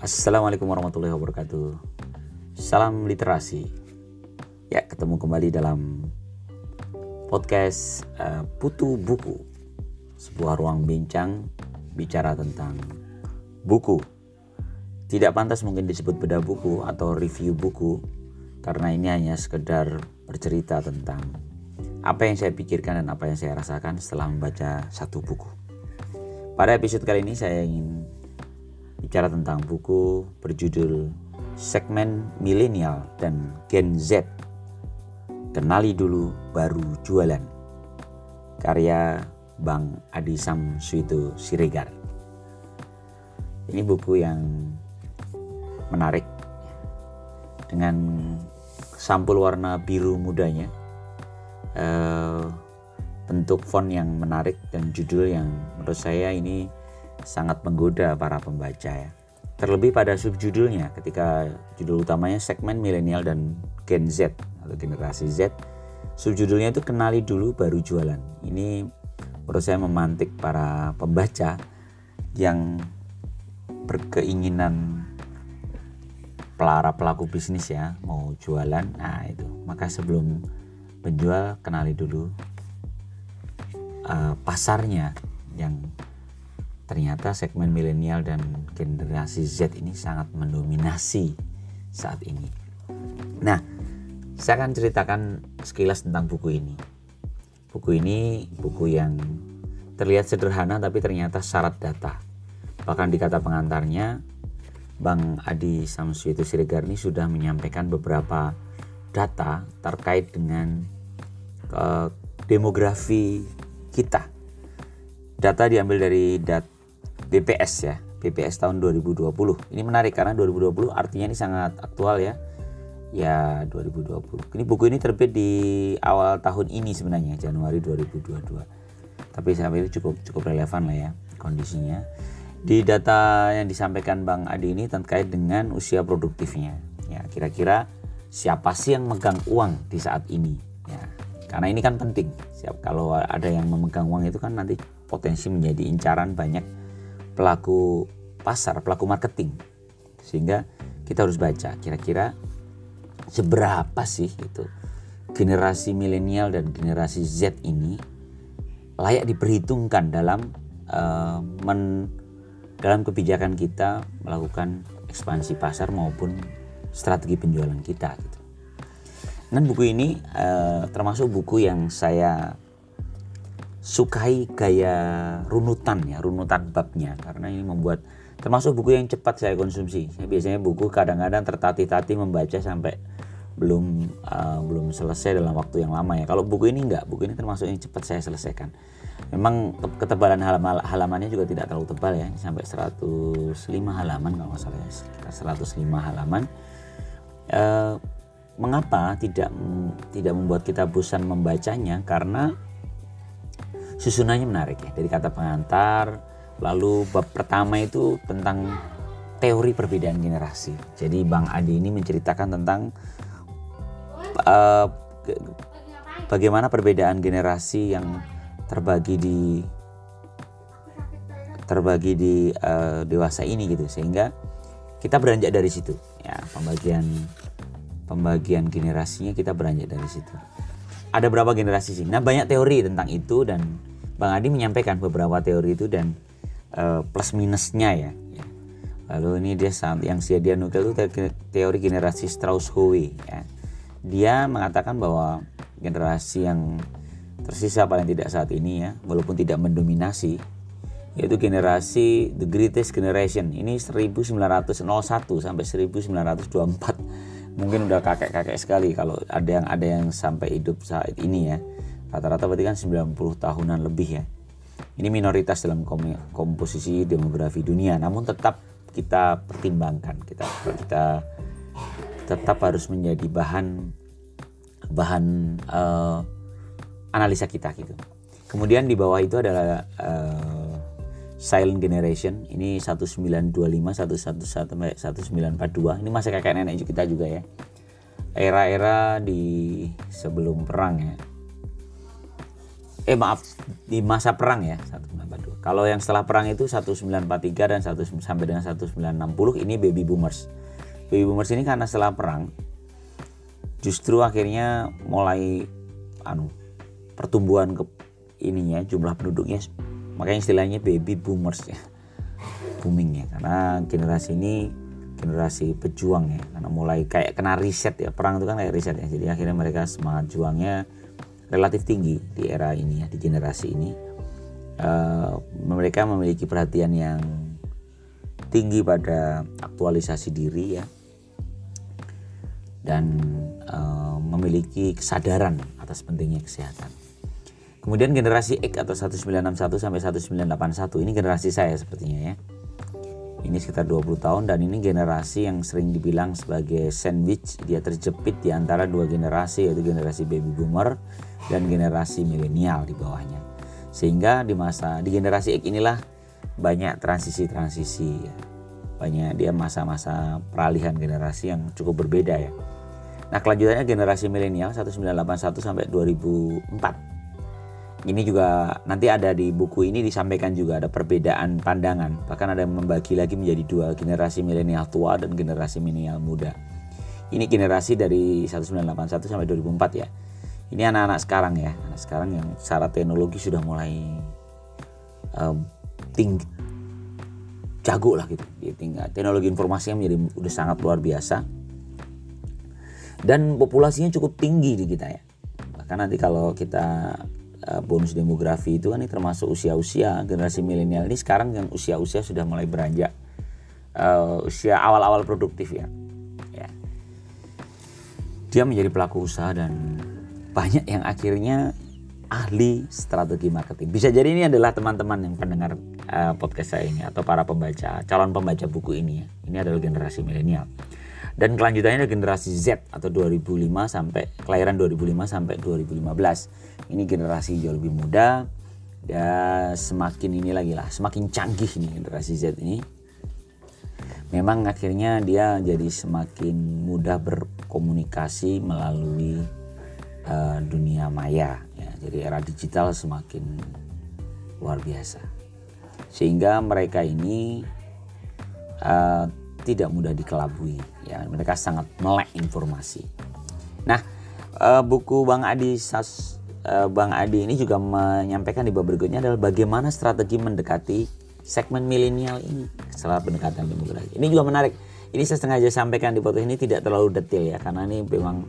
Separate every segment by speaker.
Speaker 1: Assalamualaikum warahmatullahi wabarakatuh. Salam literasi. Ya, ketemu kembali dalam podcast uh, Putu Buku. Sebuah ruang bincang bicara tentang buku. Tidak pantas mungkin disebut beda buku atau review buku karena ini hanya sekedar bercerita tentang apa yang saya pikirkan dan apa yang saya rasakan setelah membaca satu buku. Pada episode kali ini saya ingin bicara tentang buku berjudul Segmen Milenial dan Gen Z. Kenali dulu baru jualan. Karya Bang Adi Samsuito Siregar. Ini buku yang menarik dengan sampul warna biru mudanya. Uh, bentuk font yang menarik dan judul yang menurut saya ini sangat menggoda para pembaca ya. Terlebih pada subjudulnya ketika judul utamanya segmen milenial dan Gen Z atau generasi Z. Subjudulnya itu kenali dulu baru jualan. Ini menurut saya memantik para pembaca yang berkeinginan para pelaku bisnis ya mau jualan nah itu maka sebelum penjual kenali dulu uh, pasarnya yang ternyata segmen milenial dan generasi Z ini sangat mendominasi saat ini. Nah, saya akan ceritakan sekilas tentang buku ini. Buku ini buku yang terlihat sederhana tapi ternyata syarat data. Bahkan di kata pengantarnya, Bang Adi Samsuito Siregar ini sudah menyampaikan beberapa data terkait dengan uh, demografi kita. Data diambil dari dat BPS ya BPS tahun 2020 ini menarik karena 2020 artinya ini sangat aktual ya. Ya 2020 ini buku ini terbit di awal tahun ini sebenarnya Januari 2022 tapi sampai itu cukup cukup relevan lah ya kondisinya. Di data yang disampaikan Bang Adi ini terkait dengan usia produktifnya. Ya kira-kira siapa sih yang megang uang di saat ini? Ya karena ini kan penting. Siap kalau ada yang memegang uang itu kan nanti potensi menjadi incaran banyak pelaku pasar, pelaku marketing. Sehingga kita harus baca kira-kira seberapa sih itu generasi milenial dan generasi Z ini layak diperhitungkan dalam uh, men, dalam kebijakan kita melakukan ekspansi pasar maupun strategi penjualan kita gitu. Dan buku ini uh, termasuk buku yang saya sukai gaya runutan ya runutan babnya. Karena ini membuat termasuk buku yang cepat saya konsumsi. Biasanya buku kadang-kadang tertati-tati membaca sampai belum uh, belum selesai dalam waktu yang lama ya. Kalau buku ini enggak buku ini termasuk yang cepat saya selesaikan. Memang ketebalan halaman halamannya juga tidak terlalu tebal ya. Sampai 105 halaman kalau nggak salah ya. Sekitar 105 halaman. Uh, mengapa tidak tidak membuat kita bosan membacanya? Karena susunannya menarik ya. Dari kata pengantar lalu bab pertama itu tentang teori perbedaan generasi. Jadi Bang Adi ini menceritakan tentang uh, bagaimana perbedaan generasi yang terbagi di terbagi di uh, dewasa ini gitu. Sehingga kita beranjak dari situ. Ya pembagian pembagian generasinya kita beranjak dari situ. Ada berapa generasi sih? Nah banyak teori tentang itu dan Bang Adi menyampaikan beberapa teori itu dan uh, plus minusnya ya. Lalu ini dia yang dia nukil itu teori generasi Strauss-Howe ya. Dia mengatakan bahwa generasi yang tersisa paling tidak saat ini ya, walaupun tidak mendominasi yaitu generasi the greatest generation. Ini 1901 sampai 1924. Mungkin udah kakek-kakek sekali kalau ada yang ada yang sampai hidup saat ini ya rata-rata berarti kan 90 tahunan lebih ya. Ini minoritas dalam komposisi demografi dunia. Namun tetap kita pertimbangkan kita kita tetap harus menjadi bahan bahan uh, analisa kita gitu. Kemudian di bawah itu adalah uh, silent generation. Ini 1925 111 sampai 1942 ini masih kakek nenek kita juga ya. Era-era di sebelum perang ya eh maaf di masa perang ya 1942 Kalau yang setelah perang itu 1943 dan 1 sampai dengan 1960 ini baby boomers. Baby boomers ini karena setelah perang justru akhirnya mulai anu pertumbuhan ke ininya jumlah penduduknya makanya istilahnya baby boomers ya booming ya. Karena generasi ini generasi pejuang ya karena mulai kayak kena riset ya. Perang itu kan kayak riset ya jadi akhirnya mereka semangat juangnya relatif tinggi di era ini ya di generasi ini. Uh, mereka memiliki perhatian yang tinggi pada aktualisasi diri ya. Dan uh, memiliki kesadaran atas pentingnya kesehatan. Kemudian generasi X atau 1961 sampai 1981 ini generasi saya sepertinya ya ini sekitar 20 tahun dan ini generasi yang sering dibilang sebagai sandwich. Dia terjepit di antara dua generasi yaitu generasi baby boomer dan generasi milenial di bawahnya. Sehingga di masa di generasi X inilah banyak transisi-transisi ya. banyak dia masa-masa peralihan generasi yang cukup berbeda ya. Nah kelanjutannya generasi milenial 1981 sampai 2004 ini juga nanti ada di buku ini disampaikan juga ada perbedaan pandangan. Bahkan ada yang membagi lagi menjadi dua generasi milenial tua dan generasi milenial muda. Ini generasi dari 1981 sampai 2004 ya. Ini anak-anak sekarang ya anak sekarang yang secara teknologi sudah mulai um, tinggi jago lah gitu. Tinggal teknologi informasinya menjadi udah sangat luar biasa. Dan populasinya cukup tinggi di kita ya. Bahkan nanti kalau kita Eh, bonus demografi itu kan ini termasuk usia-usia generasi milenial ini sekarang yang usia-usia sudah mulai beranjak uh, usia awal-awal produktif ya. ya. Dia menjadi pelaku usaha dan banyak yang akhirnya ahli strategi marketing. Bisa jadi ini adalah teman-teman yang pendengar uh, podcast saya ini atau para pembaca, calon pembaca buku ini ya. Ini adalah generasi milenial. Dan kelanjutannya ada generasi Z atau 2005 sampai kelahiran 2005 sampai 2015 ini generasi jauh lebih muda ya semakin ini lagi lah semakin canggih nih generasi Z ini. Memang akhirnya dia jadi semakin mudah berkomunikasi melalui uh, dunia maya ya. Jadi era digital semakin luar biasa. Sehingga mereka ini uh, tidak mudah dikelabui ya mereka sangat melek informasi nah uh, buku Bang Adi Sas Eh, Bang Adi ini juga menyampaikan di bab berikutnya adalah bagaimana strategi mendekati segmen milenial ini setelah pendekatan demografi. Ini juga menarik. Ini saya sengaja sampaikan di foto ini tidak terlalu detail ya karena ini memang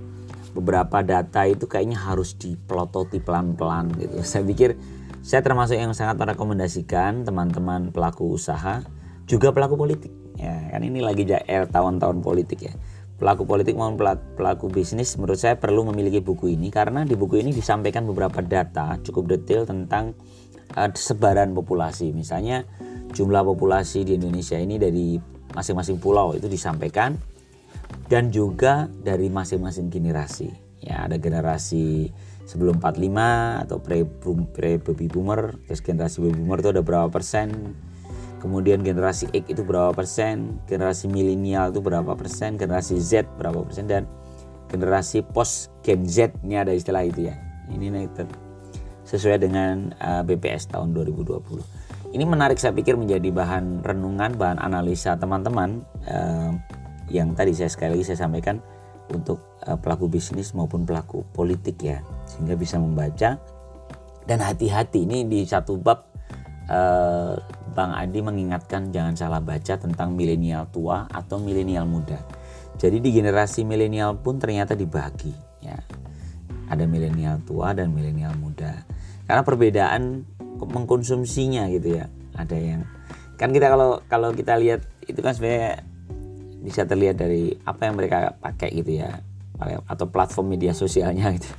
Speaker 1: beberapa data itu kayaknya harus dipelototi pelan-pelan gitu. Saya pikir saya termasuk yang sangat merekomendasikan teman-teman pelaku usaha juga pelaku politik ya kan ini lagi jair tahun-tahun politik ya pelaku politik maupun pelaku bisnis menurut saya perlu memiliki buku ini karena di buku ini disampaikan beberapa data cukup detail tentang uh, sebaran populasi. Misalnya jumlah populasi di Indonesia ini dari masing-masing pulau itu disampaikan dan juga dari masing-masing generasi. Ya, ada generasi sebelum 45 atau pre, pre baby boomer, terus generasi baby boomer itu ada berapa persen, kemudian generasi X itu berapa persen, generasi milenial itu berapa persen, generasi Z berapa persen? Dan generasi post Gen Z ini ada istilah itu ya. Ini sesuai dengan uh, BPS tahun 2020. Ini menarik saya pikir menjadi bahan renungan, bahan analisa teman-teman uh, yang tadi saya sekali lagi saya sampaikan untuk uh, pelaku bisnis maupun pelaku politik ya, sehingga bisa membaca. Dan hati-hati ini di satu bab uh, Bang Adi mengingatkan jangan salah baca tentang milenial tua atau milenial muda. Jadi di generasi milenial pun ternyata dibagi ya. Ada milenial tua dan milenial muda. Karena perbedaan mengkonsumsinya gitu ya. Ada yang kan kita kalau kalau kita lihat itu kan sebenarnya bisa terlihat dari apa yang mereka pakai gitu ya atau platform media sosialnya gitu.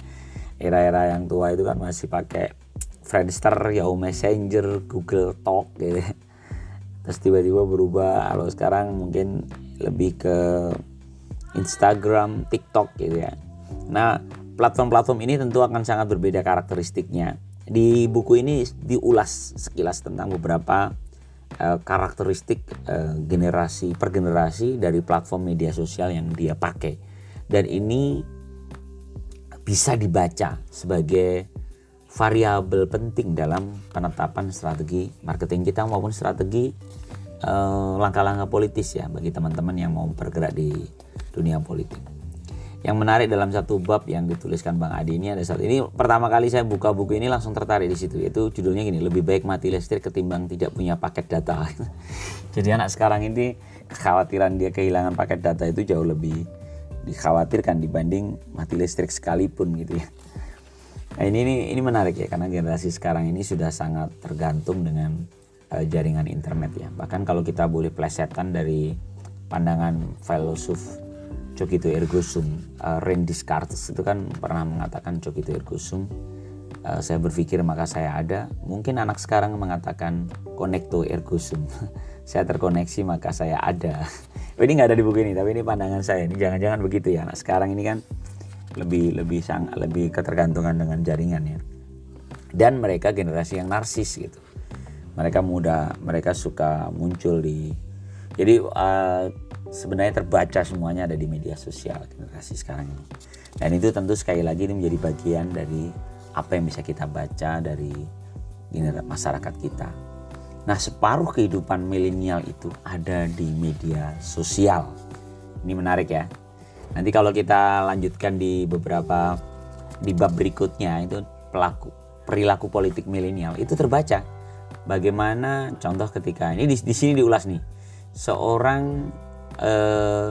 Speaker 1: Era-era yang tua itu kan masih pakai Friendster, Yahoo Messenger, Google Talk gitu. Terus tiba-tiba berubah kalau sekarang mungkin lebih ke Instagram, TikTok gitu ya. Nah, platform-platform ini tentu akan sangat berbeda karakteristiknya. Di buku ini diulas sekilas tentang beberapa uh, karakteristik uh, generasi per generasi dari platform media sosial yang dia pakai. Dan ini bisa dibaca sebagai variabel penting dalam penetapan strategi marketing kita maupun strategi eh, langkah-langkah politis ya bagi teman-teman yang mau bergerak di dunia politik. Yang menarik dalam satu bab yang dituliskan Bang Adi ini ada satu ini pertama kali saya buka buku ini langsung tertarik di situ yaitu judulnya gini lebih baik mati listrik ketimbang tidak punya paket data. Jadi anak sekarang ini kekhawatiran dia kehilangan paket data itu jauh lebih dikhawatirkan dibanding mati listrik sekalipun gitu ya. Nah, ini, ini ini menarik ya karena generasi sekarang ini sudah sangat tergantung dengan uh, jaringan internet ya. Bahkan kalau kita boleh plesetan dari pandangan filosof Cogito ergo sum, uh, Rene Descartes itu kan pernah mengatakan Cogito ergo sum. Uh, saya berpikir maka saya ada. Mungkin anak sekarang mengatakan connecto ergo sum. saya terkoneksi maka saya ada. ini nggak ada di buku ini, tapi ini pandangan saya. Ini jangan-jangan begitu ya anak sekarang ini kan lebih lebih sang lebih ketergantungan dengan jaringan ya. Dan mereka generasi yang narsis gitu. Mereka muda mereka suka muncul di jadi uh, sebenarnya terbaca semuanya ada di media sosial generasi sekarang ini. Dan itu tentu sekali lagi ini menjadi bagian dari apa yang bisa kita baca dari masyarakat kita. Nah separuh kehidupan milenial itu ada di media sosial. Ini menarik ya Nanti kalau kita lanjutkan di beberapa di bab berikutnya itu pelaku perilaku politik milenial itu terbaca. Bagaimana contoh ketika ini di, di sini diulas nih. Seorang eh,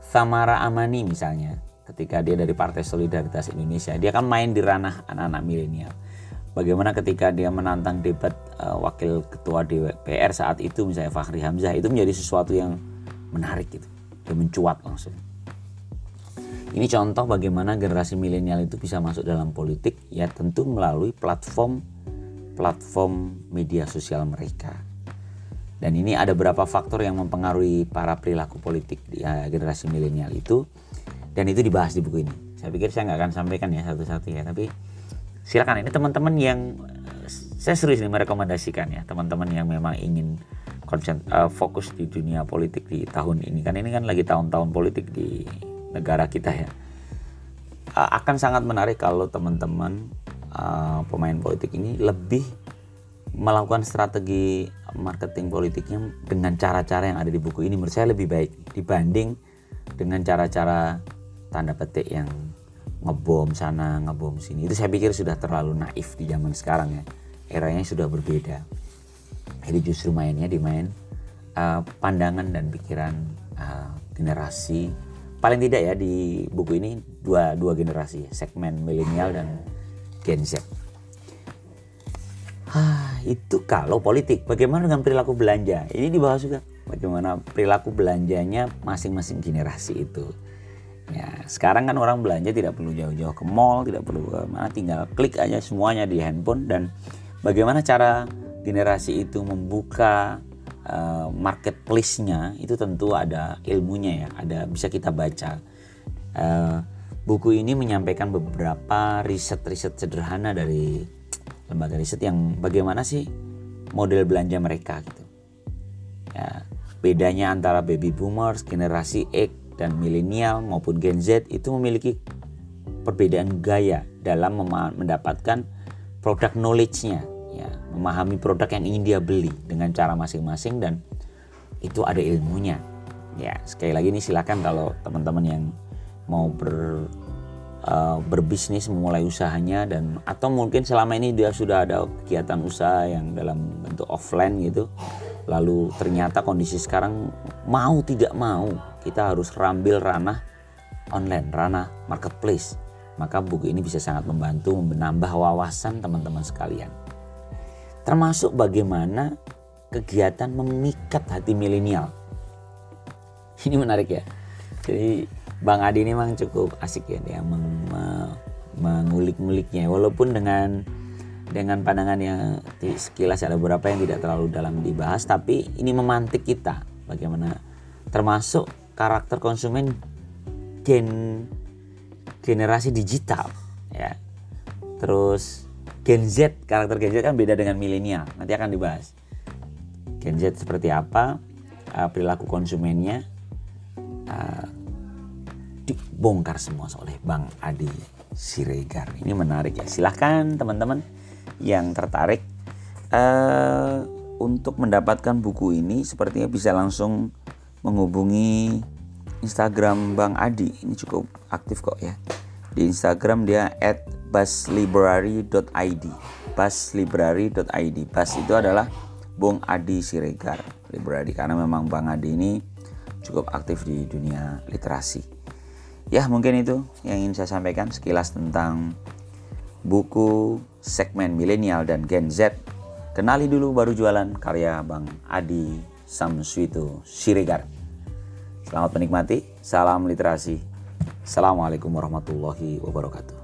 Speaker 1: Samara Amani misalnya ketika dia dari Partai Solidaritas Indonesia dia kan main di ranah anak-anak milenial. Bagaimana ketika dia menantang debat uh, wakil ketua DPR saat itu misalnya Fahri Hamzah itu menjadi sesuatu yang menarik gitu dia mencuat langsung ini contoh bagaimana generasi milenial itu bisa masuk dalam politik ya tentu melalui platform platform media sosial mereka. Dan ini ada beberapa faktor yang mempengaruhi para perilaku politik ya, generasi milenial itu dan itu dibahas di buku ini. Saya pikir saya nggak akan sampaikan ya satu-satu ya, tapi silakan ini teman-teman yang saya serius nih merekomendasikan ya teman-teman yang memang ingin konsen, uh, fokus di dunia politik di tahun ini kan ini kan lagi tahun-tahun politik di negara kita ya. Akan sangat menarik kalau teman-teman pemain politik ini lebih melakukan strategi marketing politiknya dengan cara-cara yang ada di buku ini. Menurut saya lebih baik dibanding dengan cara-cara tanda petik yang ngebom sana ngebom sini. Itu saya pikir sudah terlalu naif di zaman sekarang ya. Eranya sudah berbeda. Jadi justru mainnya dimain uh, pandangan dan pikiran uh, generasi paling tidak ya di buku ini dua dua generasi segmen milenial dan Gen Z. Ah, itu kalau politik. Bagaimana dengan perilaku belanja? Ini dibahas juga. Bagaimana perilaku belanjanya masing-masing generasi itu. Ya, sekarang kan orang belanja tidak perlu jauh-jauh ke mall, tidak perlu ke mana, tinggal klik aja semuanya di handphone dan bagaimana cara generasi itu membuka uh, marketplace-nya itu tentu ada ilmunya ya, ada bisa kita baca. Uh, buku ini menyampaikan beberapa riset-riset sederhana dari lembaga riset yang bagaimana sih model belanja mereka gitu. Ya, bedanya antara baby boomers, generasi X dan milenial maupun Gen Z itu memiliki perbedaan gaya dalam mendapatkan produk knowledge-nya ya memahami produk yang ingin dia beli dengan cara masing-masing dan itu ada ilmunya. Ya sekali lagi ini silakan kalau teman-teman yang mau ber uh, berbisnis memulai usahanya dan atau mungkin selama ini dia sudah ada kegiatan usaha yang dalam bentuk offline gitu lalu ternyata kondisi sekarang mau tidak mau kita harus rambil ranah online ranah marketplace. Maka buku ini bisa sangat membantu menambah wawasan teman-teman sekalian termasuk bagaimana kegiatan memikat hati milenial. Ini menarik ya. Jadi Bang Adi ini memang cukup asik ya dia meng, mengulik-nguliknya walaupun dengan dengan pandangan yang sekilas ada beberapa yang tidak terlalu dalam dibahas tapi ini memantik kita bagaimana termasuk karakter konsumen gen generasi digital ya. Terus Gen Z, karakter Gen Z kan beda dengan milenial. Nanti akan dibahas. Gen Z seperti apa, uh, perilaku konsumennya uh, dibongkar semua oleh Bang Adi Siregar. Ini menarik ya. Silahkan teman-teman yang tertarik uh, untuk mendapatkan buku ini sepertinya bisa langsung menghubungi Instagram Bang Adi ini cukup aktif kok ya di Instagram dia at baslibrary.id baslibrary.id bas itu adalah Bung Adi Siregar. Library karena memang Bang Adi ini cukup aktif di dunia literasi. Ya mungkin itu yang ingin saya sampaikan sekilas tentang buku segmen milenial dan Gen Z. Kenali dulu baru jualan karya Bang Adi Samswito Siregar. Selamat menikmati. Salam literasi. Assalamualaikum warahmatullahi wabarakatuh